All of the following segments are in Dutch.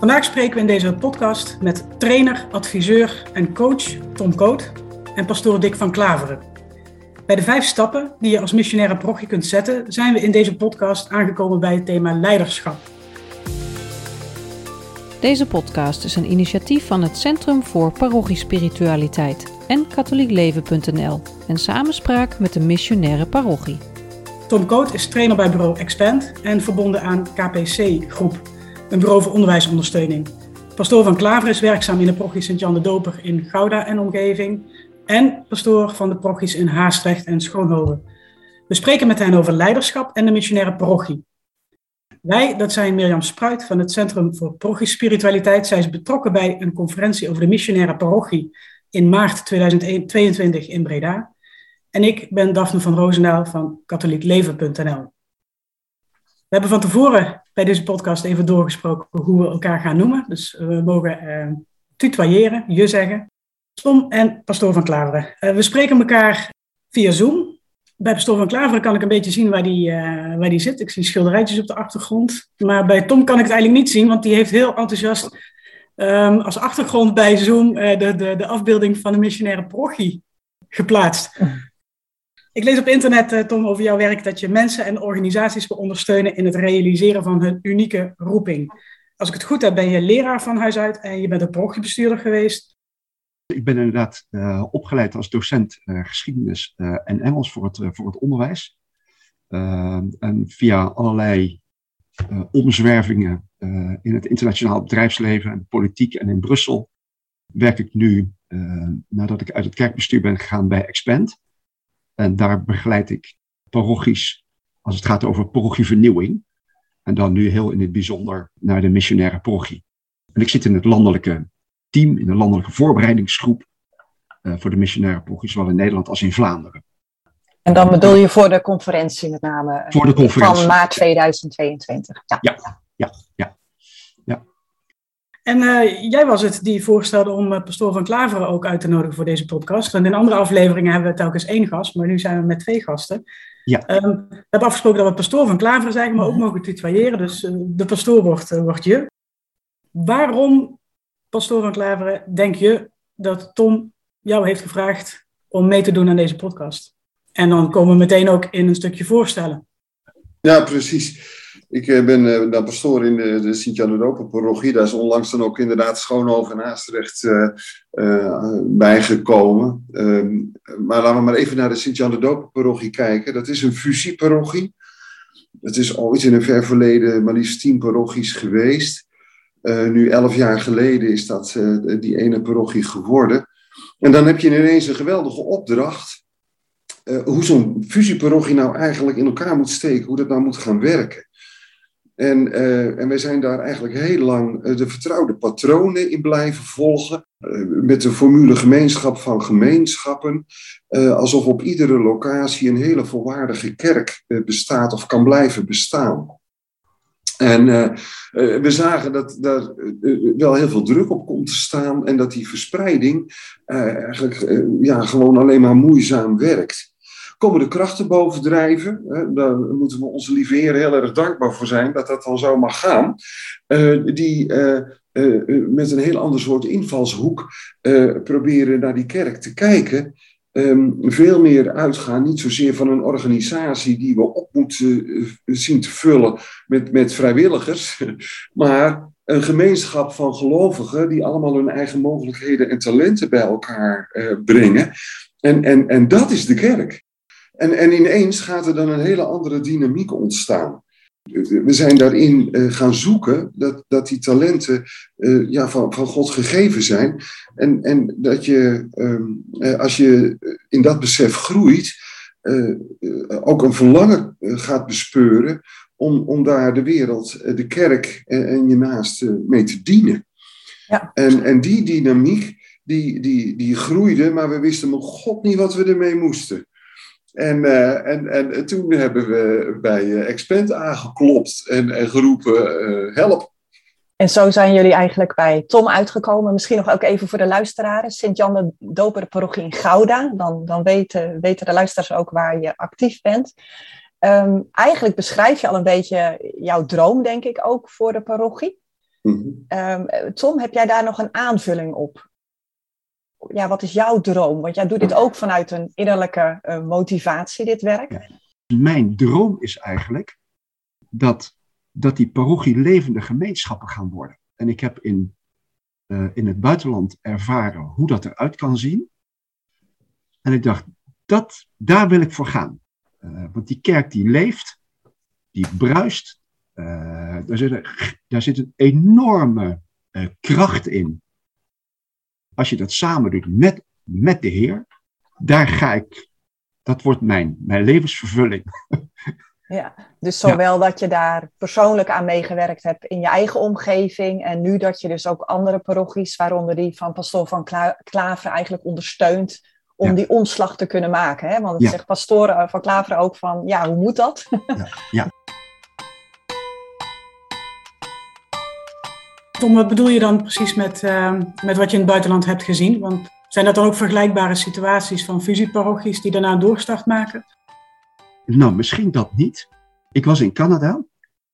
Vandaag spreken we in deze podcast met trainer, adviseur en coach Tom Koot en pastoor Dick van Klaveren. Bij de vijf stappen die je als missionaire parochie kunt zetten, zijn we in deze podcast aangekomen bij het thema leiderschap. Deze podcast is een initiatief van het Centrum voor Parochiespiritualiteit en katholiekleven.nl en samenspraak met de missionaire parochie. Tom Koot is trainer bij bureau Expand en verbonden aan KPC Groep, een bureau voor onderwijsondersteuning. Pastoor van Klaver is werkzaam in de parochie Sint-Jan de Doper in Gouda en omgeving en pastoor van de parochies in Haastrecht en Schoonhoven. We spreken met hen over leiderschap en de missionaire parochie. Wij, dat zijn Mirjam Spruit van het Centrum voor Parochiespiritualiteit. Zij is betrokken bij een conferentie over de missionaire parochie in maart 2022 in Breda. En ik ben Daphne van Roosendaal van katholiekleven.nl. We hebben van tevoren bij deze podcast even doorgesproken hoe we elkaar gaan noemen. Dus we mogen uh, tutoyeren, je zeggen. Tom en Pastoor van Klaveren. Uh, we spreken elkaar via Zoom. Bij Pastoor van Klaveren kan ik een beetje zien waar die, uh, waar die zit. Ik zie schilderijtjes op de achtergrond. Maar bij Tom kan ik het eigenlijk niet zien, want die heeft heel enthousiast um, als achtergrond bij Zoom de, de, de afbeelding van de missionaire parochie geplaatst. Ik lees op internet, uh, Tom, over jouw werk dat je mensen en organisaties wil ondersteunen in het realiseren van hun unieke roeping. Als ik het goed heb, ben je leraar van huis uit en je bent een parochiebestuurder geweest. Ik ben inderdaad uh, opgeleid als docent uh, geschiedenis en Engels voor het, voor het onderwijs. en via allerlei omzwervingen in het internationaal bedrijfsleven en politiek en in Brussel werk ik nu, nadat ik uit het kerkbestuur ben gegaan, bij Expand. En daar begeleid ik parochies als het gaat over parochievernieuwing. En dan nu heel in het bijzonder naar de missionaire parochie. En ik zit in het landelijke team, in de landelijke voorbereidingsgroep uh, voor de missionaire parochie, zowel in Nederland als in Vlaanderen. En dan bedoel je voor de conferentie met name? Voor de conferentie. Van maart 2022. Ja, ja, ja. ja. En uh, jij was het die voorstelde om uh, Pastoor van Klaveren ook uit te nodigen voor deze podcast. Want in andere afleveringen hebben we telkens één gast, maar nu zijn we met twee gasten. Ja. Um, we hebben afgesproken dat we Pastoor van Klaveren zeggen, maar ook mogen tutoyeren. Dus uh, de pastoor wordt, wordt je. Waarom, Pastoor van Klaveren, denk je dat Tom jou heeft gevraagd om mee te doen aan deze podcast? En dan komen we meteen ook in een stukje voorstellen. Ja, precies. Ik eh, ben uh, dan pastoor in de, Sint-Jan de parochie. Daar is onlangs dan ook inderdaad Schoonhoven en Haastrecht uh, bijgekomen. Ehm, maar laten we maar even naar de Sint-Jan de parochie kijken. Dat is een fusieparochie. Het is ooit in een ver verleden maar liefst tien parochies geweest. nu elf jaar geleden is dat die ene parochie geworden. En dan heb je ineens een geweldige opdracht. hoe zo'n fusieparochie nou eigenlijk in elkaar moet steken. Hoe dat nou moet gaan werken. En, uh, en wij zijn daar eigenlijk heel lang uh, de vertrouwde patronen in blijven volgen. Uh, met de formule gemeenschap van gemeenschappen. alsof op iedere locatie een hele volwaardige kerk bestaat of kan blijven bestaan. En we zagen dat daar wel heel veel druk op komt te staan. En dat die verspreiding eigenlijk ja, gewoon alleen maar moeizaam werkt komen de krachten bovendrijven. Hè, daar moeten we onze lieve Heer heel erg dankbaar voor zijn dat dat dan zo mag gaan. Uh, die uh, uh, met een heel ander soort invalshoek proberen naar die kerk te kijken. Um, veel meer uitgaan, niet zozeer van een organisatie die we op moeten zien te vullen met, met vrijwilligers, maar een gemeenschap van gelovigen die allemaal hun eigen mogelijkheden en talenten bij elkaar brengen. En, en, en dat is de kerk. En, en ineens gaat er dan een hele andere dynamiek ontstaan. We zijn daarin uh, gaan zoeken dat, dat die talenten uh, ja, van, van God gegeven zijn. En, en dat je, um, uh, als je in dat besef groeit, ook een verlangen gaat bespeuren om, om daar de wereld, de kerk en, en je naaste mee te dienen. Ja. En, en die dynamiek, die, die, die groeide, maar we wisten nog God niet wat we ermee moesten. En, uh, en, en toen hebben we bij uh, Expand aangeklopt en, en geroepen: uh, help. En zo zijn jullie eigenlijk bij Tom uitgekomen. Misschien nog ook even voor de luisteraars. Sint-Jan de Doper parochie in Gouda. Dan, dan weten, weten de luisteraars ook waar je actief bent. Um, eigenlijk beschrijf je al een beetje jouw droom, denk ik, ook voor de parochie. Mm Tom, heb jij daar nog een aanvulling op? Ja, wat is jouw droom? Want jij doet dit ook vanuit een innerlijke uh, motivatie, dit werk. Mijn droom is eigenlijk dat, dat die parochie levende gemeenschappen gaan worden. En ik heb in, uh, in het buitenland ervaren hoe dat eruit kan zien. En ik dacht, dat, daar wil ik voor gaan. Uh, want die kerk die leeft, die bruist. Daar, zit, daar zit een enorme kracht in. Als je dat samen doet met, met de Heer, daar ga ik, dat wordt mijn, mijn levensvervulling. Ja, dus zowel ja. dat je daar persoonlijk aan meegewerkt hebt in je eigen omgeving en nu dat je dus ook andere parochies, waaronder die van pastoor van Klaver, eigenlijk ondersteunt om ja. die omslag te kunnen maken. Hè? Want het ja. zegt pastoor eh, van Klaver ook van, ja, hoe moet dat? Ja. Tom, wat bedoel je dan precies met, uh, met wat je in het buitenland hebt gezien? Want zijn dat dan ook vergelijkbare situaties van fusieparochies die daarna doorstart maken? Nou, misschien dat niet. Ik was in Canada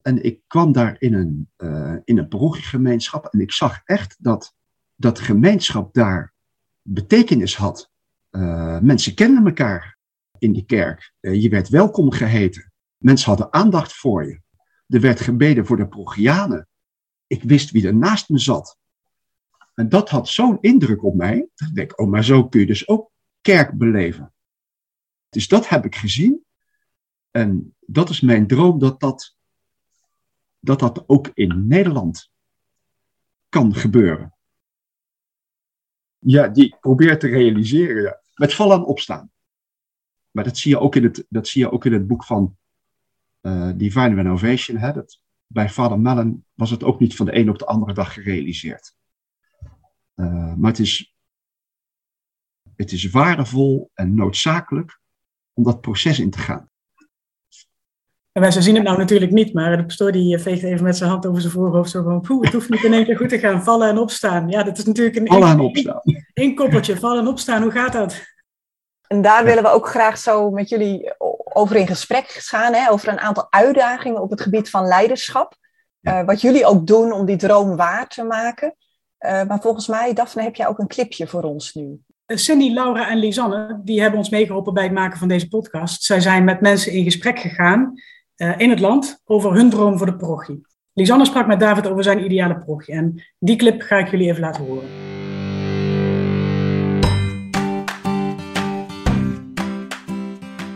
en ik kwam daar in een, uh, in een parochiegemeenschap en ik zag echt dat dat gemeenschap daar betekenis had. Uh, mensen kenden elkaar in die kerk. Uh, je werd welkom geheten. Mensen hadden aandacht voor je. Er werd gebeden voor de parochianen. Ik wist wie er naast me zat. En dat had zo'n indruk op mij. Dat ik denk, oh, maar zo kun je dus ook kerk beleven. Dus dat heb ik gezien. En dat is mijn droom dat dat, dat, dat ook in Nederland kan gebeuren. Ja, die ik probeer te realiseren. Ja. Met vallen en opstaan. Maar dat zie je ook in het, dat zie je ook in het boek van uh, Divine Renovation. Hè? Bij Vader Mellon was het ook niet van de een op de andere dag gerealiseerd. Uh, maar het is, het is waardevol en noodzakelijk om dat proces in te gaan. En wij zien het nou natuurlijk niet, maar de pastoor die veegt even met zijn hand over zijn voorhoofd. Zo van, poeh, het hoeft niet in één keer goed te gaan. Vallen en opstaan. Ja, dat is natuurlijk een... Vallen en opstaan. Eén koppeltje, vallen en opstaan. Hoe gaat dat? En daar willen we ook graag zo met jullie over in gesprek gaan. Hè, over een aantal uitdagingen op het gebied van leiderschap. Ja. Uh, wat jullie ook doen om die droom waar te maken. Uh, maar volgens mij, Daphne, heb jij ook een clipje voor ons nu. Cindy, Laura en Lisanne, die hebben ons meegeholpen bij het maken van deze podcast. Zij zijn met mensen in gesprek gegaan uh, in het land over hun droom voor de parochie. Lisanne sprak met David over zijn ideale parochie. En die clip ga ik jullie even laten horen.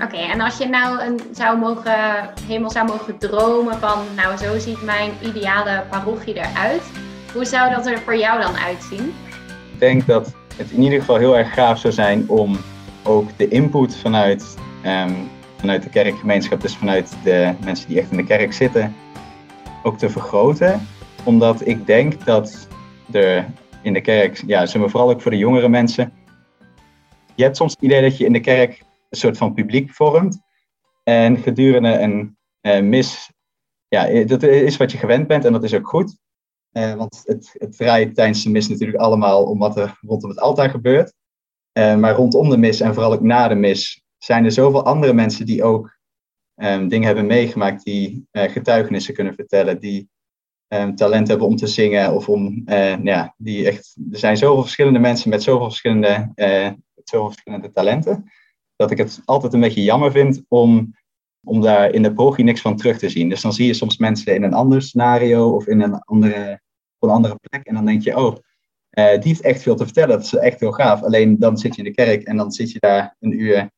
Oké, en als je nou een, zou mogen, helemaal zou mogen dromen van, nou zo ziet mijn ideale parochie eruit. Hoe zou dat er voor jou dan uitzien? Ik denk dat het in ieder geval heel erg gaaf zou zijn om ook de input vanuit um, vanuit de kerkgemeenschap, dus vanuit de mensen die echt in de kerk zitten, ook te vergroten. Omdat ik denk dat er in de kerk, ja, maar vooral ook voor de jongere mensen, je hebt soms het idee dat je in de kerk soort van publiek vormt. En gedurende een uh, mis, ja, dat is wat je gewend bent en dat is ook goed. Uh, want het, het draait tijdens de mis natuurlijk allemaal om wat er rondom het altaar gebeurt. Maar rondom de mis en vooral ook na de mis zijn er zoveel andere mensen die ook um, dingen hebben meegemaakt, die getuigenissen kunnen vertellen, die um, talent hebben om te zingen of om, ja, die echt, er zijn zoveel verschillende mensen met zoveel verschillende, uh, zoveel verschillende talenten, dat ik het altijd een beetje jammer vind om, om daar in de progie niks van terug te zien. Dus dan zie je soms mensen in een ander scenario of in een andere, op een andere plek en dan denk je, oh, die heeft echt veel te vertellen, dat is echt heel gaaf. Alleen dan zit je in de kerk en dan zit je daar een uur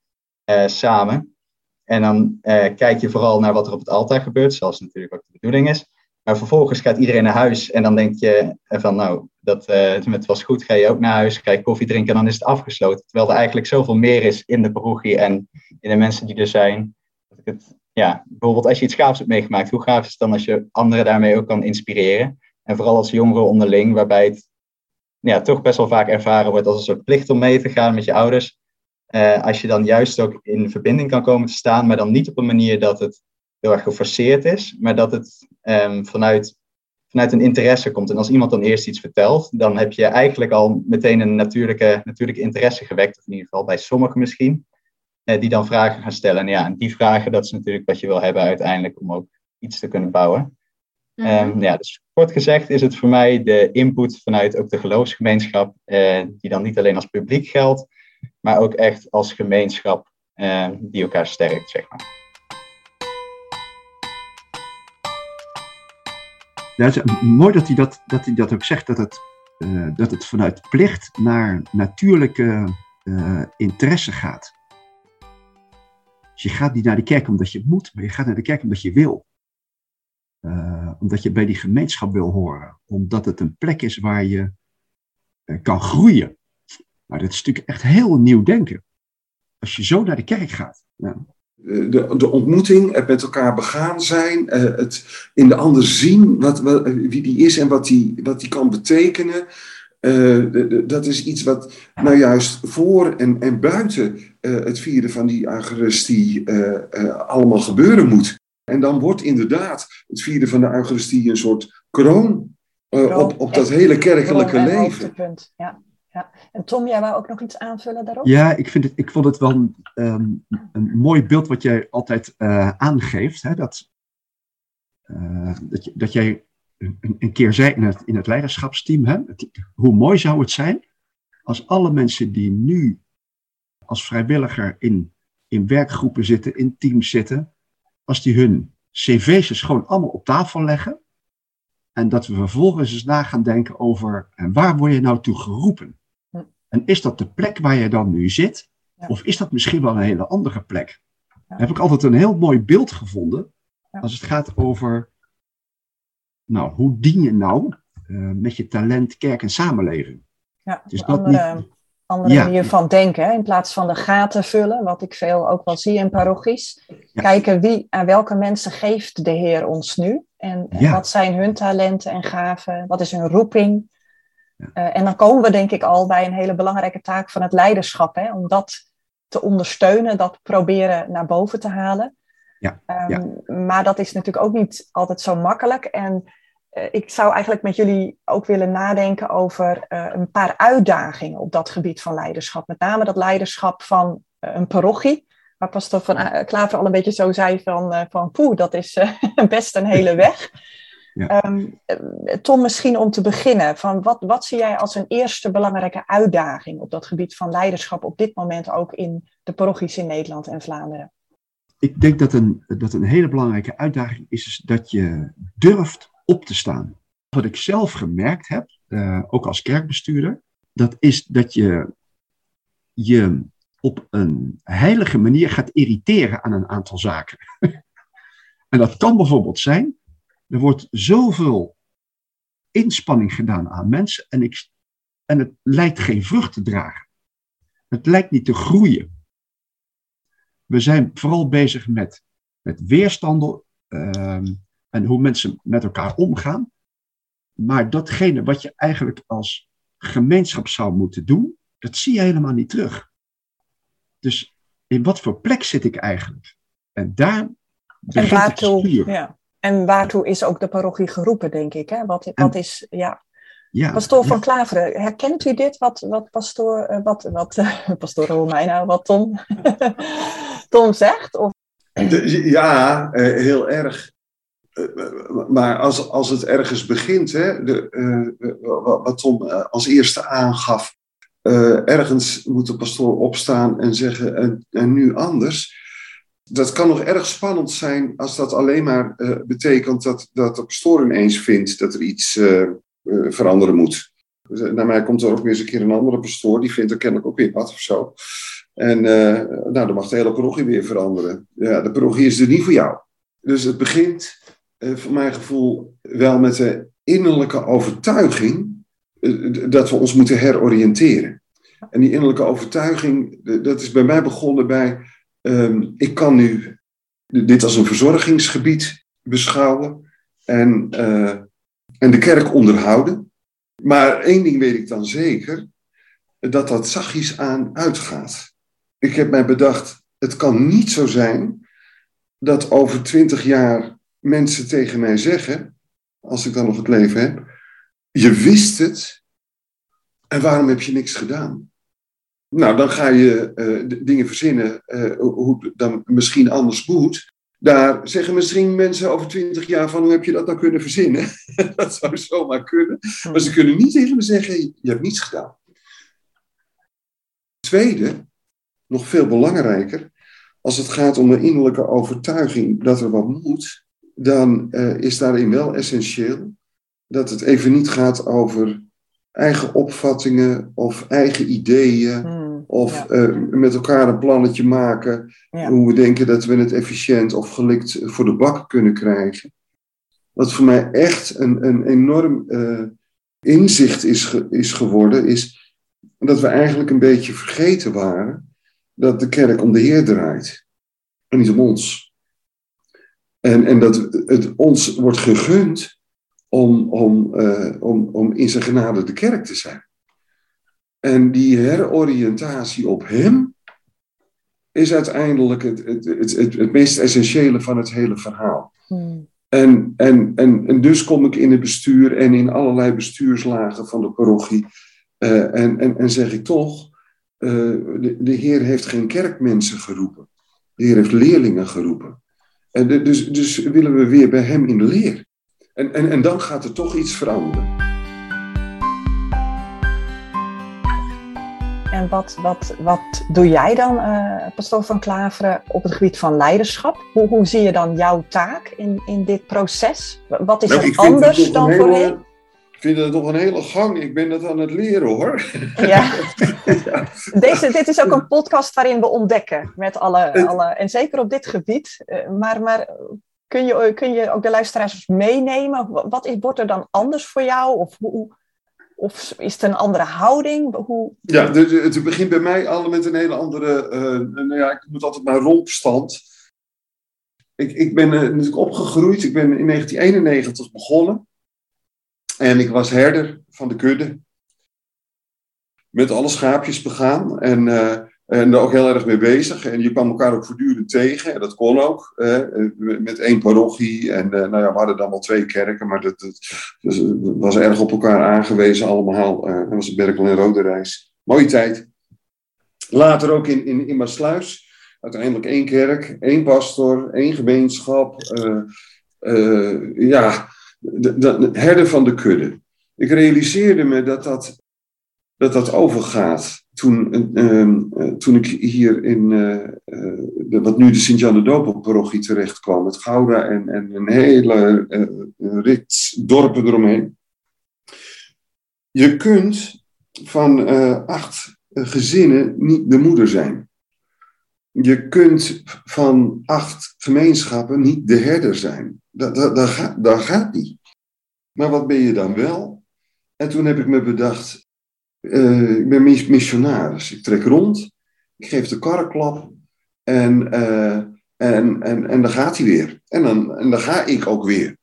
uh, samen. En dan uh, kijk je vooral naar wat er op het altaar gebeurt, zoals natuurlijk ook de bedoeling is. Maar vervolgens gaat iedereen naar huis en dan denk je van nou, dat, uh, het was goed, ga je ook naar huis, ga je koffie drinken en dan is het afgesloten. Terwijl er eigenlijk zoveel meer is in de parochie en in de mensen die er zijn. Dat ik het, ja, bijvoorbeeld als je iets gaafs hebt meegemaakt, hoe gaaf is het dan als je anderen daarmee ook kan inspireren? En vooral als jongeren onderling, waarbij het ja, toch best wel vaak ervaren wordt als een soort plicht om mee te gaan met je ouders. Uh, als je dan juist ook in verbinding kan komen te staan, maar dan niet op een manier dat het heel erg geforceerd is, maar dat het um, vanuit, vanuit een interesse komt. En als iemand dan eerst iets vertelt, dan heb je eigenlijk al meteen een natuurlijke, natuurlijke interesse gewekt, of in ieder geval bij sommigen misschien, uh, die dan vragen gaan stellen. En ja, en die vragen, dat is natuurlijk wat je wil hebben uiteindelijk om ook iets te kunnen bouwen. Mm -hmm. um, ja, dus Kort gezegd is het voor mij de input vanuit ook de geloofsgemeenschap, eh, die dan niet alleen als publiek geldt, maar ook echt als gemeenschap eh, die elkaar sterkt, zeg maar. Het is mooi dat hij dat, dat, hij dat ook zegt, dat het, uh, dat het vanuit plicht naar natuurlijke uh, interesse gaat. Dus je gaat niet naar de kerk omdat je moet, maar je gaat naar de kerk omdat je wil. Uh, omdat je bij die gemeenschap wil horen. Omdat het een plek is waar je kan groeien. Maar dat is natuurlijk echt heel nieuw denken. Als je zo naar de kerk gaat. Ja. De, de ontmoeting, het met elkaar begaan zijn, het in de ander zien wat, wat, wie die is en wat die, wat die kan betekenen. Uh, dat is iets wat nou juist voor en, en buiten uh, het vieren van die Eucharistie uh, allemaal gebeuren moet. En dan wordt inderdaad het vieren van de Eucharistie een soort kroon, op, op dat hele kerkelijke leven. Ja. Ja. En Tom, jij wou ook nog iets aanvullen daarop? Ja, ik, vind het, ik vond het wel een, een mooi beeld wat jij altijd aangeeft. Hè? Dat, dat, je, dat jij een, een keer zei in het, in het leiderschapsteam, hè, hoe mooi zou het zijn als alle mensen die nu als vrijwilliger in, in werkgroepen zitten, in teams zitten, als die hun cv's gewoon allemaal op tafel leggen en dat we vervolgens eens na gaan denken over en waar word je nou toe geroepen? En is dat de plek waar je dan nu zit? Of is dat misschien wel een hele andere plek? Heb ik altijd een heel mooi beeld gevonden als het gaat over nou, hoe dien je nou uh, met je talent kerk en samenleving? Ja, dus een andere, niet... andere manier van denken. In plaats van de gaten vullen, wat ik veel ook wel zie in parochies. Kijken wie, aan welke mensen geeft de Heer ons nu? En, en wat zijn hun talenten en gaven? Wat is hun roeping? Uh, en dan komen we denk ik al bij een hele belangrijke taak van het leiderschap. Hè? Om dat te ondersteunen, dat proberen naar boven te halen. Ja, um, ja. Maar dat is natuurlijk ook niet altijd zo makkelijk. En uh, ik zou eigenlijk met jullie ook willen nadenken over uh, een paar uitdagingen op dat gebied van leiderschap. Met name dat leiderschap van een parochie. Waar Pastor van Klaver al een beetje zo zei van, van poeh, dat is best een hele weg. Ja. Um, Tom, misschien om te beginnen, van wat, wat zie jij als een eerste belangrijke uitdaging op dat gebied van leiderschap op dit moment ook in de parochies in Nederland en Vlaanderen? ik denk dat een, dat een hele belangrijke uitdaging is, is dat je durft op te staan. Wat ik zelf gemerkt heb, uh, ook als kerkbestuurder, dat is dat je je op een heilige manier gaat irriteren aan een aantal zaken. en dat kan bijvoorbeeld zijn, er wordt zoveel inspanning gedaan aan mensen en, ik, en het lijkt geen vrucht te dragen. Het lijkt niet te groeien. We zijn vooral bezig met, met weerstanden um, en hoe mensen met elkaar omgaan. Maar datgene wat je eigenlijk als gemeenschap zou moeten doen, dat zie je helemaal niet terug. Dus in wat voor plek zit ik eigenlijk? En daar en waartoe, ja. En waartoe is ook de parochie geroepen, denk ik. Hè? Wat, wat is, ja, ja, pastoor van ja. Klaveren, herkent u dit? Wat, wat pastoor, uh, wat, wat, uh, pastoor Romeina, wat Tom, Tom zegt? Of? Ja, uh, heel erg. maar als, als het ergens begint, hè, de, wat Tom als eerste aangaf, ergens moet de pastoor opstaan en zeggen, en, en nu anders. Dat kan nog erg spannend zijn als dat alleen maar betekent dat, dat de pastoor ineens vindt dat er iets uh, veranderen moet. Naar mij komt er ook weer eens een keer een andere pastoor, die vindt er kennelijk ook weer wat of zo. En nou, dan mag de hele parochie weer veranderen. Ja, de parochie is er niet voor jou. Dus het begint, voor mijn gevoel, wel met de innerlijke overtuiging dat we ons moeten heroriënteren. En die innerlijke overtuiging, dat is bij mij begonnen bij, um, ik kan nu dit als een verzorgingsgebied beschouwen. En en de kerk onderhouden. Maar één ding weet ik dan zeker, dat dat zachtjes aan uitgaat. Ik heb mij bedacht, het kan niet zo zijn dat over twintig jaar mensen tegen mij zeggen, als ik dan nog het leven heb, je wist het en waarom heb je niks gedaan? Nou, dan ga je uh, dingen verzinnen uh, hoe het dan misschien anders moet. Daar zeggen misschien mensen over twintig jaar van hoe heb je dat nou kunnen verzinnen? dat zou zomaar kunnen. Maar ze kunnen niet tegen me zeggen, je hebt niets gedaan. Tweede, nog veel belangrijker, als het gaat om de innerlijke overtuiging dat er wat moet, dan uh, is daarin wel essentieel dat het even niet gaat over eigen opvattingen of eigen ideeën. Hmm, of uh, met elkaar een plannetje maken. Hoe we denken dat we het efficiënt of gelikt voor de bak kunnen krijgen. Wat voor mij echt een, een enorm uh, inzicht is, ge, is geworden, is dat we eigenlijk een beetje vergeten waren dat de kerk om de Heer draait. En niet om ons. En, en dat het ons wordt gegund om, om, uh, om, om in zijn genade de kerk te zijn. En die heroriëntatie op Hem is uiteindelijk het, het, het, het, het meest essentiële van het hele verhaal. Hmm. En, en, en, en dus kom ik in het bestuur en in allerlei bestuurslagen van de parochie. Uh, en, en, en zeg ik toch, uh, de, de Heer heeft geen kerkmensen geroepen. De Heer heeft leerlingen geroepen. En de, dus, dus willen we weer bij Hem in leer. En, en, en dan gaat er toch iets veranderen. En wat, wat, wat doe jij dan, uh, pastoor van Klaveren, op het gebied van leiderschap? Hoe, hoe zie je dan jouw taak in, in dit proces? Wat is nou, er anders dan voorheen? Ik vind het toch een hele gang. Ik ben het aan het leren hoor. Ja. ja. Deze, dit is ook een podcast waarin we ontdekken met alle, alle en zeker op dit gebied. Eh, maar, maar kun je, kun je ook de luisteraars meenemen? Wat is, wordt er dan anders voor jou? Of, hoe, of is het een andere houding? Hoe... Ja, het begint bij mij al met een hele andere. Uh, nou ja, ik moet altijd maar rompstand. Ik, ik ben uh, natuurlijk opgegroeid. Ik ben in 1991 begonnen. En ik was herder van de kudde. Met alle schaapjes begaan. En uh, en daar ook heel erg mee bezig. En je kwam elkaar ook voortdurend tegen. En dat kon ook. met één parochie. En uh, nou ja, we hadden dan wel twee kerken. Maar dat, dus, was erg op elkaar aangewezen allemaal. Uh, dat was het Berkel en Rode Reis. Mooie tijd. Later ook in, in, in Maasluis. Uiteindelijk één kerk, één pastor, één gemeenschap. Uh, ja, de, de herder van de kudde. Ik realiseerde me dat dat, dat, dat overgaat toen, uh, toen ik hier in uh, de, wat nu de Sint-Jan de Doper-parochie terecht kwam, met Gouda en, en een hele rit dorpen eromheen. Je kunt van acht gezinnen niet de moeder zijn. Je kunt van acht gemeenschappen niet de herder zijn. Dat, dat, dat, gaat, dat gaat niet. Maar wat ben je dan wel? En toen heb ik me bedacht, uh, ik ben missionaris. Ik trek rond, ik geef de karreklap en, uh, en, en, en dan gaat hij weer. En dan, en dan ga ik ook weer.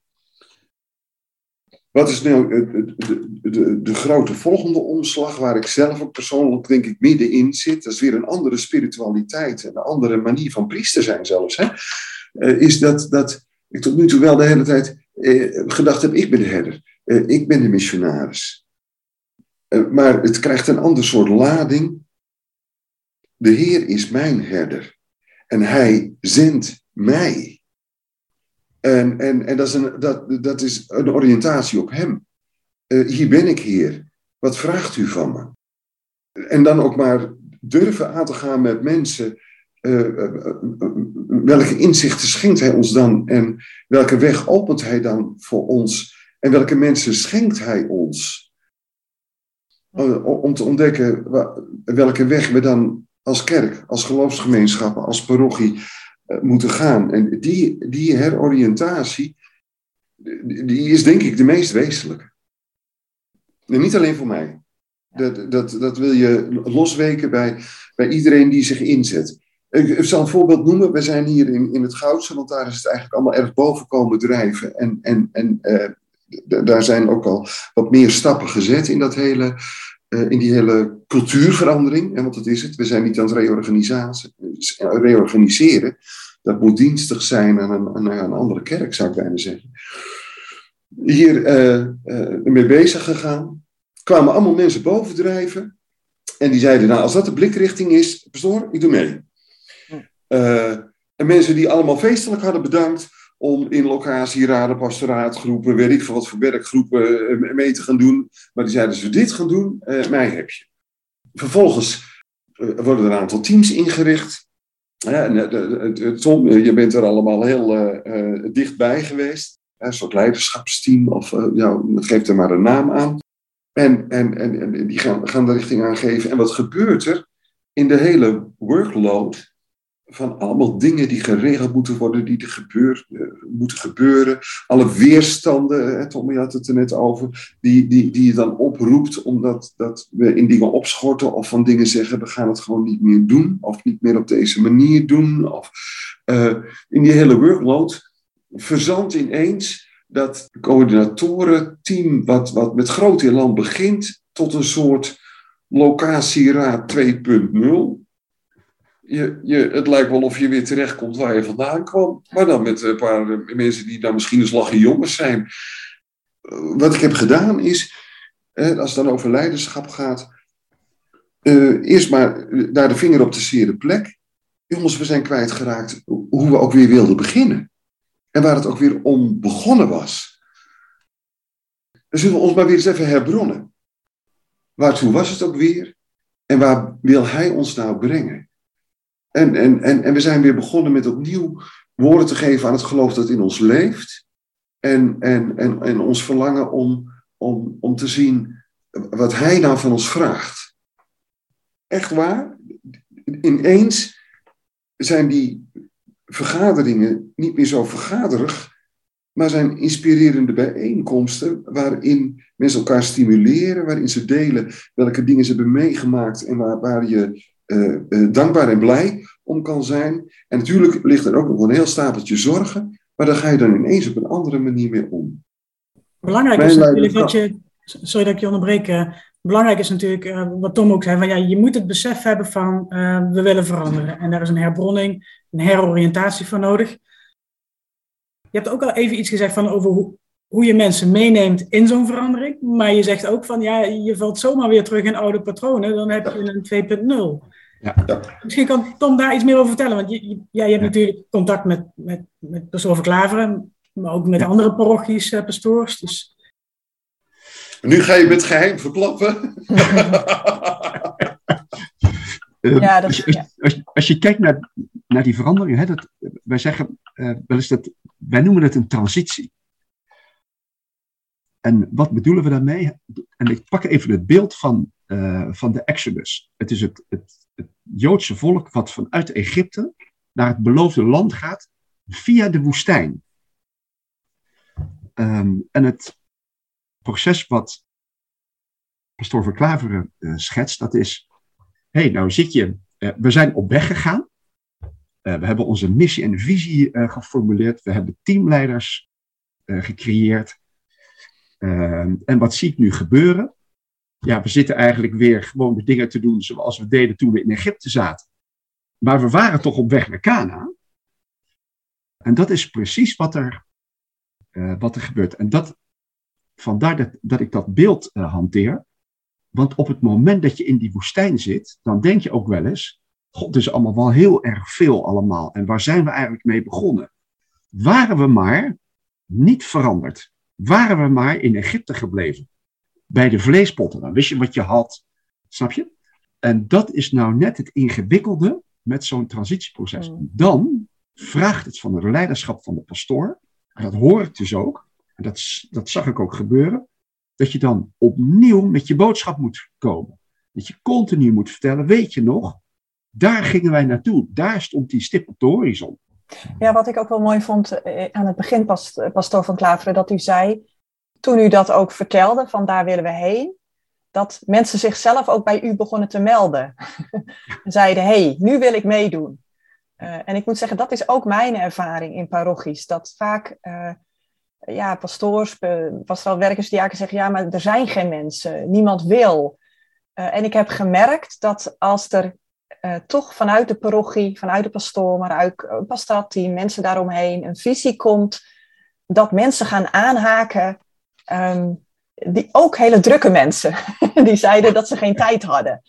Wat is nu de, de, de, grote volgende omslag, waar ik zelf ook persoonlijk denk ik middenin zit, dat is weer een andere spiritualiteit, een andere manier van priester zijn zelfs, hè? Uh, is dat, dat ik tot nu toe wel de hele tijd gedacht heb, ik ben de herder, ik ben de missionaris. Eh, maar het krijgt een ander soort lading. De Heer is mijn herder en Hij zendt mij. En, en, en dat, is een, dat, dat is een oriëntatie op Hem. Uh, hier ben ik, Heer. Wat vraagt u van me? En dan ook maar durven aan te gaan met mensen. Uh, welke inzichten schenkt Hij ons dan? En welke weg opent Hij dan voor ons? En welke mensen schenkt Hij ons? Om te ontdekken welke weg we dan als kerk, als geloofsgemeenschappen, als parochie eh, moeten gaan. En die, die heroriëntatie, die is denk ik de meest wezenlijke. En niet alleen voor mij. Dat, dat, dat wil je losweken bij, bij iedereen die zich inzet. Ik zal een voorbeeld noemen. We zijn hier in, in het Goudse, want daar is het eigenlijk allemaal erg boven komen drijven. En, en, en uh, daar zijn ook al wat meer stappen gezet in, dat hele, uh, in die hele cultuurverandering. En want dat is het. We zijn niet aan het reorganiseren. Dat moet dienstig zijn aan een, aan een andere kerk, zou ik bijna zeggen. Hier uh, uh, mee bezig gegaan. Kwamen allemaal mensen bovendrijven. En die zeiden, nou, als dat de blikrichting is, pastoor, ik doe mee. En mensen die allemaal feestelijk hadden bedankt om in locatieraden, pastoraatgroepen, weet ik veel wat voor werkgroepen eh, mee te gaan doen. Maar die zeiden, als we dit gaan doen, eh, mij heb je. Vervolgens eh, worden er een aantal teams ingericht. Tom, je bent er allemaal heel dichtbij geweest. Een soort leiderschapsteam, of ja, geef er maar een naam aan. En, en, en, en die gaan, gaan de richting aangeven. En wat gebeurt er in de hele workload? Van allemaal dingen die geregeld moeten worden, die er gebeur, uh, moeten gebeuren. Alle weerstanden, hè, Tommy had het er net over, die, die, die je dan oproept omdat dat we in dingen opschorten of van dingen zeggen, we gaan het gewoon niet meer doen of niet meer op deze manier doen. Of, uh, in die hele workload verzandt ineens dat coördinatorenteam wat, wat met groot land begint tot een soort locatieraad 2.0 je, je, het lijkt wel of je weer terechtkomt waar je vandaan kwam. Maar dan met een paar mensen die dan misschien een slagje jongens zijn. Wat ik heb gedaan is, als het dan over leiderschap gaat, uh, eerst maar daar de vinger op de zere plek. Jongens, we zijn kwijtgeraakt hoe we ook weer wilden beginnen. En waar het ook weer om begonnen was. Dan zullen we ons maar weer eens even herbronnen. Waartoe was het ook weer? En waar wil hij ons nou brengen? En, en, en, en we zijn weer begonnen met opnieuw woorden te geven aan het geloof dat in ons leeft. En, en, en, en ons verlangen om, om, om te zien wat Hij nou van ons vraagt. Echt waar? Ineens zijn die vergaderingen niet meer zo vergaderig, maar zijn inspirerende bijeenkomsten waarin mensen elkaar stimuleren, waarin ze delen welke dingen ze hebben meegemaakt en waar, waar je dankbaar en blij om kan zijn. En natuurlijk ligt er ook nog een heel stapeltje zorgen, maar daar ga je dan ineens op een andere manier mee om. Belangrijk is natuurlijk dat je, sorry dat ik je onderbreek, uh, belangrijk is natuurlijk wat Tom ook zei, van ja, je moet het besef hebben van we willen veranderen. En daar is een herbronning, een heroriëntatie voor nodig. Je hebt ook al even iets gezegd van over hoe, hoe je mensen meeneemt in zo'n verandering. Maar je zegt ook van ja, je valt zomaar weer terug in oude patronen, dan heb je een 2.0. Ja. Misschien kan Tom daar iets meer over vertellen. Want je, je, ja, je hebt natuurlijk contact met, met, met pastoor Verklaveren, maar ook met andere parochies, uh, pastoors. Dus... Nu ga je met geheim verklappen. Uh, ja, dat, als, je, als, je, als, je kijkt naar, naar die verandering, hè, dat, wij zeggen uh, wel eens dat, wij noemen het een transitie. En wat bedoelen we daarmee? En ik pak even het beeld van, uh, van de Exodus. Het is het, het, het Joodse volk wat vanuit Egypte naar het beloofde land gaat via de woestijn. Um, en het proces wat pastoor Verklaveren uh, schetst, dat is, hé, hey, nou zit je, uh, we zijn op weg gegaan. Uh, we hebben onze missie en visie geformuleerd. We hebben teamleiders gecreëerd. Ehm, en wat zie ik nu gebeuren? Ja, we zitten eigenlijk weer gewoon de dingen te doen zoals we deden toen we in Egypte zaten. Maar we waren toch op weg naar Cana. En dat is precies wat er, uh, wat er gebeurt. En dat, vandaar dat, dat ik dat beeld uh, hanteer. Want op het moment dat je in die woestijn zit, dan denk je ook wel eens: God, is allemaal wel heel erg veel allemaal. En waar zijn we eigenlijk mee begonnen? Waren we maar niet veranderd? Waren we maar in Egypte gebleven? Bij de vleespotten, dan wist je wat je had. Snap je? En dat is nou net het ingewikkelde met zo'n transitieproces. Mm. Dan vraagt het van het leiderschap van de pastoor, en dat hoor ik dus ook, en dat, dat zag ik ook gebeuren, dat je dan opnieuw met je boodschap moet komen. Dat je continu moet vertellen, weet je nog, daar gingen wij naartoe, daar stond die stip op de horizon. Ja, wat ik ook wel mooi vond eh, aan het begin, Pastoor van Klaveren, dat u zei, toen u dat ook vertelde, van daar willen we heen, dat mensen zichzelf ook bij u begonnen te melden. en zeiden, hé, hey, nu wil ik meedoen. Uh, en ik moet zeggen, dat is ook mijn ervaring in parochies. Dat vaak, uh, ja, pastoors, pastoraal werkers, diaken zeggen, ja, maar er zijn geen mensen, niemand wil. Uh, en ik heb gemerkt dat als er toch vanuit de parochie, vanuit de pastoor, maar uit een pastoorteam, mensen daaromheen, een visie komt, dat mensen gaan aanhaken, um, die ook hele drukke mensen, die zeiden dat ze geen tijd hadden.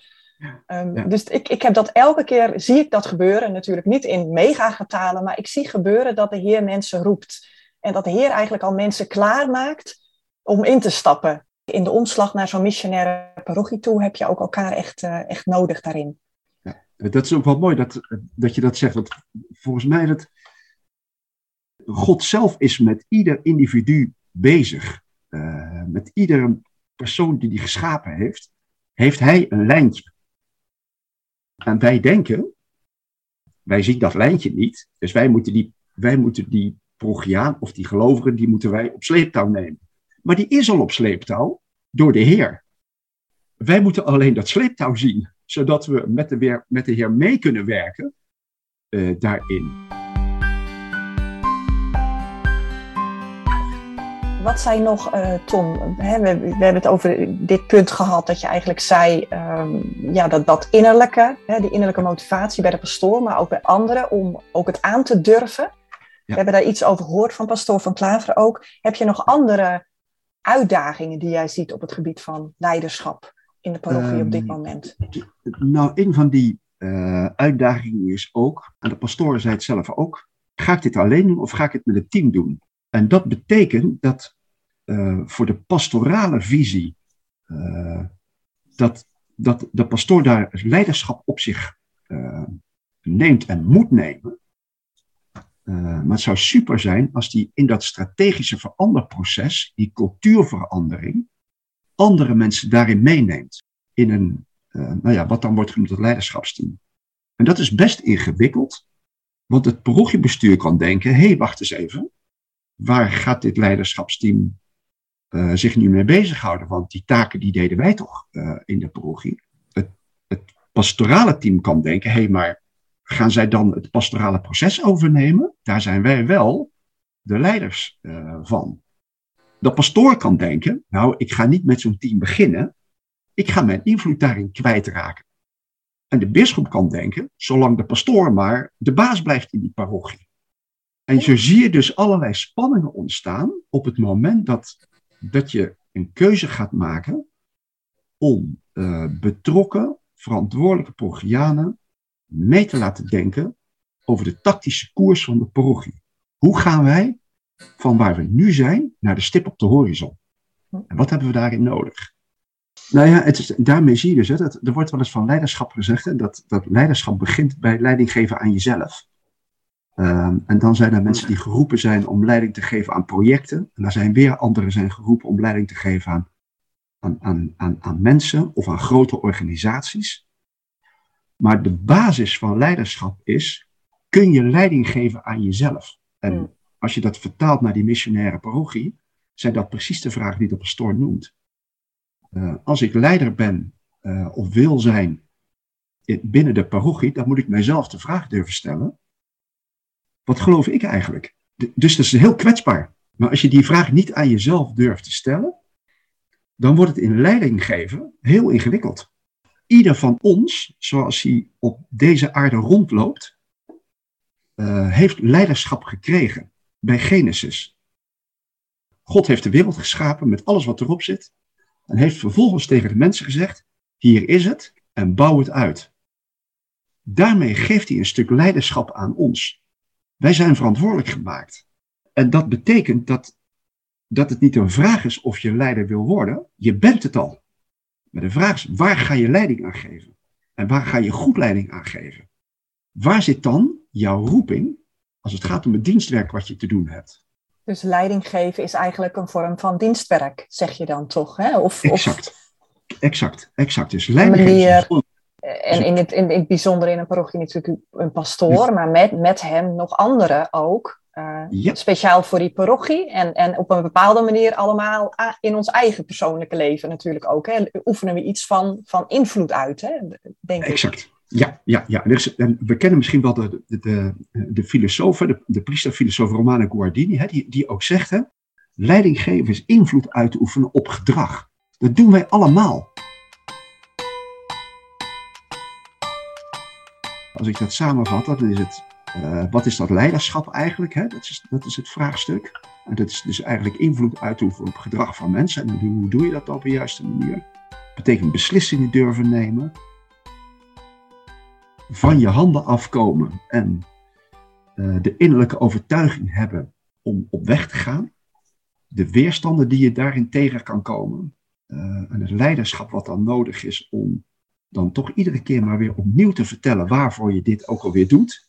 Ehm, dus ik, ik heb dat elke keer, zie ik dat gebeuren. Natuurlijk niet in megagetalen, maar ik zie gebeuren dat de Heer mensen roept. En dat de Heer eigenlijk al mensen klaarmaakt om in te stappen. In de omslag naar zo'n missionaire parochie toe heb je ook elkaar echt, eh, echt nodig daarin. Ja, dat is ook wel mooi dat, dat je dat zegt. Want volgens mij dat God zelf is met ieder individu bezig. Uh, met iedere persoon die hij geschapen heeft, heeft hij een lijntje. En wij denken, wij zien dat lijntje niet, dus wij moeten die, wij moeten die progiaan of die gelovigen, die moeten wij op sleeptouw nemen. Maar die is al op sleeptouw door de Heer. Wij moeten alleen dat sleeptouw zien, zodat we met de, weer, met de Heer mee kunnen werken uh, daarin. Wat zijn nog, uh, Tom, we, we, hebben het over dit punt gehad dat je eigenlijk zei, um, ja, dat, dat innerlijke, hè, die innerlijke motivatie bij de pastoor, maar ook bij anderen om ook het aan te durven. Ja. We hebben daar iets over gehoord van pastoor van Klaver ook. Heb je nog andere uitdagingen die jij ziet op het gebied van leiderschap in de parochie um, op dit moment? Nou, een van die uh, uitdagingen is ook, en de pastoor zei het zelf ook, ga ik dit alleen doen of ga ik het met het team doen? En dat betekent dat uh, voor de pastorale visie, uh, dat, dat de pastoor daar leiderschap op zich uh, neemt en moet nemen. maar het zou super zijn als die in dat strategische veranderproces, die cultuurverandering, andere mensen daarin meeneemt. In een, nou ja, wat dan wordt genoemd het leiderschapsteam. En dat is best ingewikkeld, want het parochiebestuur kan denken, hé, hey, wacht eens even waar gaat dit leiderschapsteam uh, zich nu mee bezighouden? Want die taken die deden wij toch uh, in de parochie. Het, het, pastorale team kan denken, hé, hey, maar gaan zij dan het pastorale proces overnemen? Daar zijn wij wel de leiders uh, van. De pastoor kan denken, nou, ik ga niet met zo'n team beginnen. Ik ga mijn invloed daarin kwijtraken. En de bisschop kan denken, zolang de pastoor maar de baas blijft in die parochie. En zo zie je dus allerlei spanningen ontstaan op het moment dat, dat je een keuze gaat maken om uh, betrokken, verantwoordelijke parochianen mee te laten denken over de tactische koers van de parochie. Hoe gaan wij van waar we nu zijn naar de stip op de horizon? En wat hebben we daarin nodig? Nou ja, het is, daarmee zie je dus, dat, er wordt wel eens van leiderschap gezegd, dat, dat leiderschap begint bij leiding geven aan jezelf. Um, en dan zijn er mensen die geroepen zijn om leiding te geven aan projecten. En er zijn weer anderen zijn geroepen om leiding te geven aan, aan, aan, aan, aan mensen of aan grote organisaties. Maar de basis van leiderschap is, kun je leiding geven aan jezelf? En hmm. als je dat vertaalt naar die missionaire parochie, zijn dat precies de vragen die de pastoor noemt. Uh, als ik leider ben uh, of wil zijn binnen de parochie, dan moet ik mijzelf de vraag durven stellen wat geloof ik eigenlijk? Dus dat is heel kwetsbaar. Maar als je die vraag niet aan jezelf durft te stellen, dan wordt het in leiding geven heel ingewikkeld. Ieder van ons, zoals hij op deze aarde rondloopt, uh, heeft leiderschap gekregen bij Genesis. God heeft de wereld geschapen met alles wat erop zit en heeft vervolgens tegen de mensen gezegd: hier is het en bouw het uit. Daarmee geeft hij een stuk leiderschap aan ons. Wij zijn verantwoordelijk gemaakt. En dat betekent dat, dat het niet een vraag is of je leider wil worden. Je bent het al. Maar de vraag is, waar ga je leiding aan geven? En waar ga je goed leiding aan geven? Waar zit dan jouw roeping als het gaat om het dienstwerk wat je te doen hebt? Dus leiding geven is eigenlijk een vorm van dienstwerk, zeg je dan toch? Hè? Of, exact, of... exact, exact. Dus leiding geven en in het, in, in het bijzonder in een parochie natuurlijk een pastoor, maar met, met hem nog anderen ook. Uh, ja. Speciaal voor die parochie. En, en op een bepaalde manier allemaal in ons eigen persoonlijke leven natuurlijk ook. Hè. Oefenen we iets van, van invloed uit, hè, denk exact. Ik. Ja, ja, ja. Dus, we kennen misschien wel de, de, de, de filosoof, de, de priesterfilosoof Romano Guardini, hè, die, die ook zegt, hè, leidinggeven is invloed uit te oefenen op gedrag. Dat doen wij allemaal. Als ik dat samenvat, dan is het, uh, wat is dat leiderschap eigenlijk? Hè? Dat, is, dat is het vraagstuk. En dat is dus eigenlijk invloed uitoefenen op gedrag van mensen. En hoe doe je dat op de juiste manier? Dat betekent beslissingen durven nemen. van je handen afkomen en eh, de innerlijke overtuiging hebben om op weg te gaan, de weerstanden die je daarin tegen kan komen, uh, en het leiderschap wat dan nodig is om dan toch iedere keer maar weer opnieuw te vertellen waarvoor je dit ook alweer doet,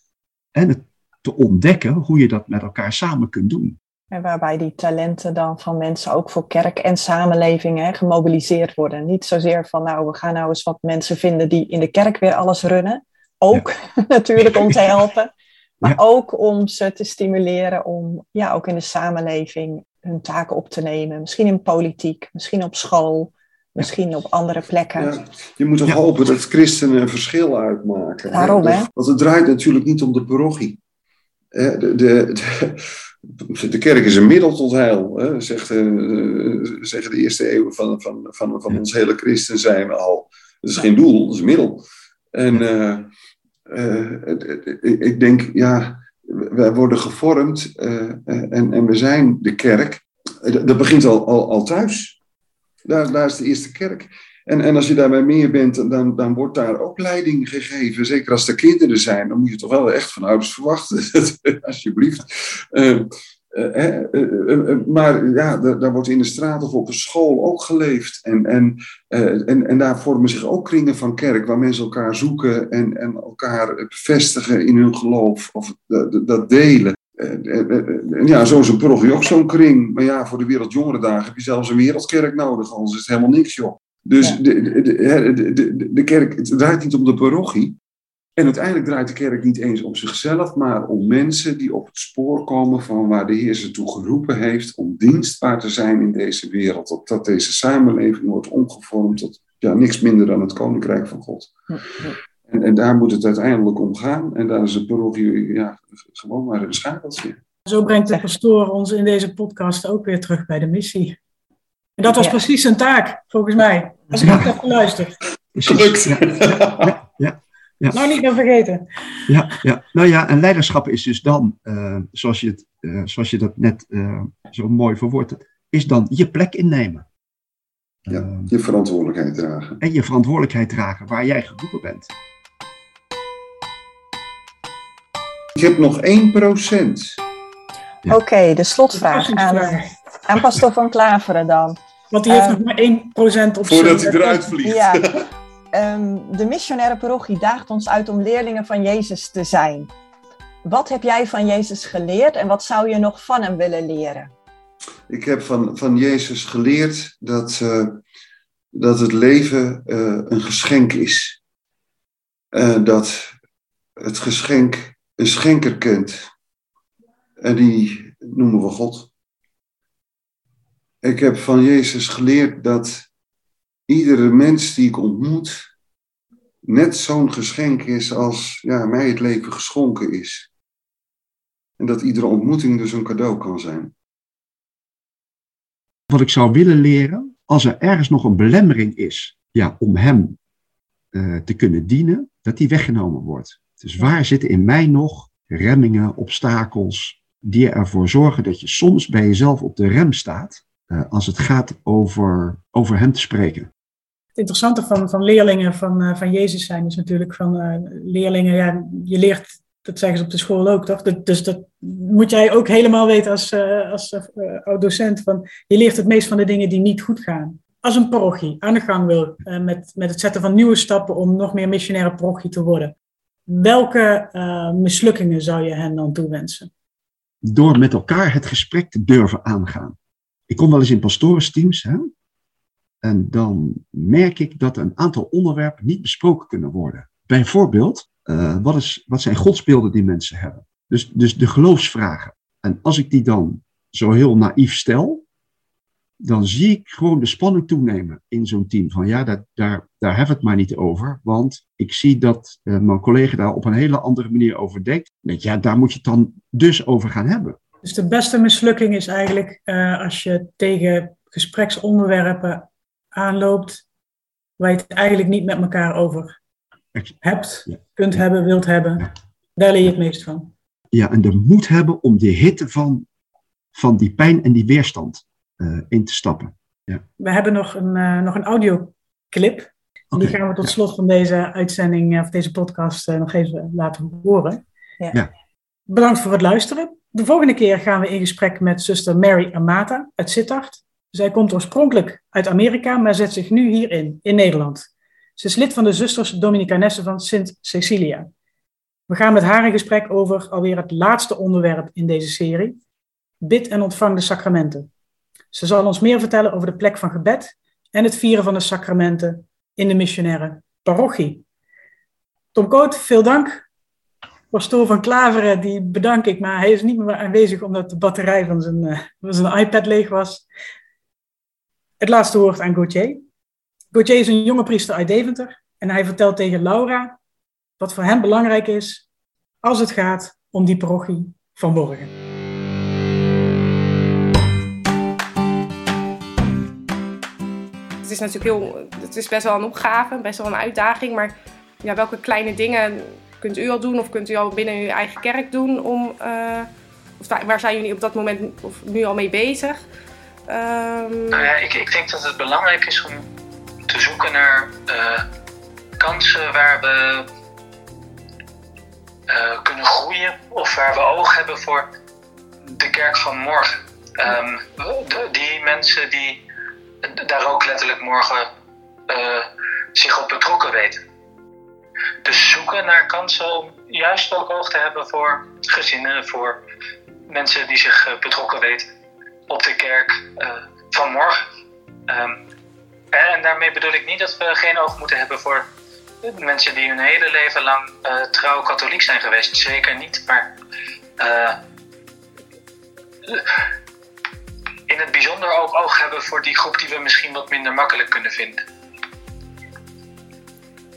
en het te ontdekken hoe je dat met elkaar samen kunt doen. En waarbij die talenten dan van mensen ook voor kerk en samenleving hè, gemobiliseerd worden. Niet zozeer van, nou, we gaan nou eens wat mensen vinden die in de kerk weer alles runnen. Ook natuurlijk om te helpen. Maar ook om ze te stimuleren om ja, ook in de samenleving hun taken op te nemen. Misschien in politiek, misschien op school, misschien op andere plekken. Ja, je moet toch hopen dat christenen een verschil uitmaken. Waarom, hè? Want het draait natuurlijk niet om de parochie. De, de, de, de kerk is een middel tot heil, hè, zegt, uh, zeggen de eerste eeuwen van, van, van, van ons hele christen zijn al. Het is geen doel, het is een middel. En uh, uh, ik denk, ja, wij worden gevormd en, en we zijn de kerk. Dat begint al, al, al thuis. Daar, is de eerste kerk. En, en als je daarbij meer bent, dan, dan wordt daar ook leiding gegeven. Zeker als er kinderen zijn, dan moet je toch wel echt van ouders verwachten. Alsjeblieft. Uh, uh, uh, maar ja, daar wordt in de straat of op een school ook geleefd. En, en, en, en daar vormen zich ook kringen van kerk, waar mensen elkaar zoeken en, en elkaar bevestigen in hun geloof of dat delen. Ja, zo is een parochie ook zo'n kring. Maar ja, voor de Wereldjongerendagen heb je zelfs een wereldkerk nodig, anders is het helemaal niks, joh. Dus de, de, de, de, de kerk, het draait niet om de parochie. En uiteindelijk draait de kerk niet eens om zichzelf, maar om mensen die op het spoor komen van waar de Heer ze toe geroepen heeft om dienstbaar te zijn in deze wereld. Opdat deze samenleving wordt omgevormd tot ja, niks minder dan het koninkrijk van God. En, en daar moet het uiteindelijk om gaan. En daar is de parochie ja, gewoon maar een schakeltje. Zo brengt de pastoor ons in deze podcast ook weer terug bij de missie. En dat was precies zijn taak, volgens mij. Als ik ja. heb geluisterd. Gelukt. Ja. Ja. Nou, niet meer vergeten. Ja, ja, nou ja, en leiderschap is dus dan, uh, zoals, je het, uh, zoals je dat net uh, zo mooi verwoordt, is dan je plek innemen. Ja, je verantwoordelijkheid dragen. En je verantwoordelijkheid dragen waar jij geroepen bent. Ik heb nog 1%. Ja. Oké, okay, de slotvraag aan, aan Pastor van Klaveren dan. Want die heeft um, nog maar 1% op Voordat hij eruit vliegt. Ja. Um, de missionaire parochie daagt ons uit om leerlingen van Jezus te zijn. Wat heb jij van Jezus geleerd en wat zou je nog van hem willen leren? Ik heb van, van Jezus geleerd dat, uh, dat het leven uh, een geschenk is. Uh, dat het geschenk een schenker kent. En die noemen we God. Ik heb van Jezus geleerd dat iedere mens die ik ontmoet net zo'n geschenk is als ja, mij het leven geschonken is. En dat iedere ontmoeting dus een cadeau kan zijn. Wat ik zou willen leren, als er ergens nog een belemmering is ja, om hem uh, te kunnen dienen, dat die weggenomen wordt. Dus waar zitten in mij nog remmingen, obstakels, die ervoor zorgen dat je soms bij jezelf op de rem staat uh, als het gaat over, over hem te spreken. Het interessante van, van leerlingen van, uh, van Jezus zijn is natuurlijk van uh, leerlingen, ja, je leert, dat zeggen ze op de school ook, toch? Dus dat moet jij ook helemaal weten als, als oud-docent, van je leert het meest van de dingen die niet goed gaan. Als een parochie aan de gang wil met, met het zetten van nieuwe stappen om nog meer missionaire parochie te worden, welke mislukkingen zou je hen dan toewensen? Door met elkaar het gesprek te durven aangaan. Ik kom wel eens in pastorensteams. Hè? En dan merk ik dat een aantal onderwerpen niet besproken kunnen worden. Bijvoorbeeld, uh, wat, is, wat zijn godsbeelden die mensen hebben? Dus, dus de geloofsvragen. En als ik die dan zo heel naïef stel, dan zie ik gewoon de spanning toenemen in zo'n team. Van ja, daar, daar, daar hebben we het maar niet over. Want ik zie dat uh, mijn collega daar op een hele andere manier over denkt. Denk, ja, daar moet je het dan dus over gaan hebben. Dus de beste mislukking is eigenlijk uh, als je tegen gespreksonderwerpen aanloopt waar je het eigenlijk niet met elkaar over hebt, ja. kunt ja. hebben, wilt hebben. Ja. Daar leer je het meest van. Ja, en de moed hebben om de hitte van, van die pijn en die weerstand in te stappen. Ja. We hebben nog een, uh, nog een audioclip Die gaan we tot slot van deze uitzending, of deze podcast, nog even laten horen. Ja. ja. Bedankt voor het luisteren. De volgende keer gaan we in gesprek met zuster Mary Amata uit Sittard. Zij komt oorspronkelijk uit Amerika, maar zet zich nu hierin, in Nederland. Ze is lid van de Zusters Dominicanessen van Sint Cecilia. We gaan met haar in gesprek over alweer het laatste onderwerp in deze serie: bid en ontvang de sacramenten. Ze zal ons meer vertellen over de plek van gebed en het vieren van de sacramenten in de missionaire parochie. Tom Koot, veel dank. Pastoor van Klaveren, die bedank ik, maar hij is niet meer aanwezig omdat de batterij van zijn, uh, van zijn iPad leeg was. Het laatste woord aan Gauthier. Gauthier is een jonge priester uit Deventer en hij vertelt tegen Laura wat voor hem belangrijk is als het gaat om die parochie van Borgen. Het is natuurlijk heel, het is best wel een opgave, best wel een uitdaging, maar ja, welke kleine dingen kunt u al doen of kunt u al binnen uw eigen kerk doen om, uh, of waar zijn jullie op dat moment of nu al mee bezig? Um... Nou ja, ik, ik denk dat het belangrijk is om te zoeken naar uh, kansen waar we uh, kunnen groeien of waar we oog hebben voor de kerk van morgen. De, die mensen die daar ook letterlijk morgen uh, zich op betrokken weten. Dus zoeken naar kansen om juist ook oog te hebben voor gezinnen, voor mensen die zich betrokken weten op de kerk uh, van morgen. Um, en daarmee bedoel ik niet dat we geen oog moeten hebben voor mensen die hun hele leven lang trouw katholiek zijn geweest. Zeker niet. Maar het bijzonder ook oog hebben voor die groep die we misschien wat minder makkelijk kunnen vinden.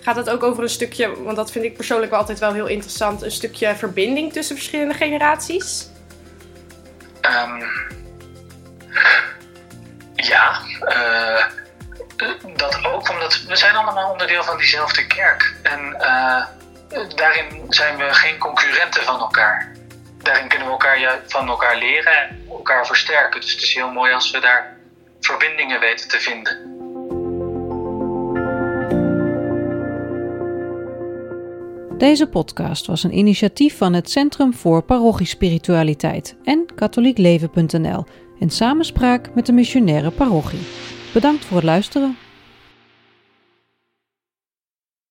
Gaat het ook over een stukje, want dat vind ik persoonlijk wel altijd wel heel interessant, een stukje verbinding tussen verschillende generaties? Um, ja, uh, dat ook omdat we zijn allemaal onderdeel van diezelfde kerk. En uh, daarin zijn we geen concurrenten van elkaar. Daarin kunnen we elkaar van elkaar leren en elkaar versterken. Dus het is heel mooi als we daar verbindingen weten te vinden. Deze podcast was een initiatief van het Centrum voor Parochiespiritualiteit en katholiekleven.nl in samenspraak met de missionaire parochie. Bedankt voor het luisteren.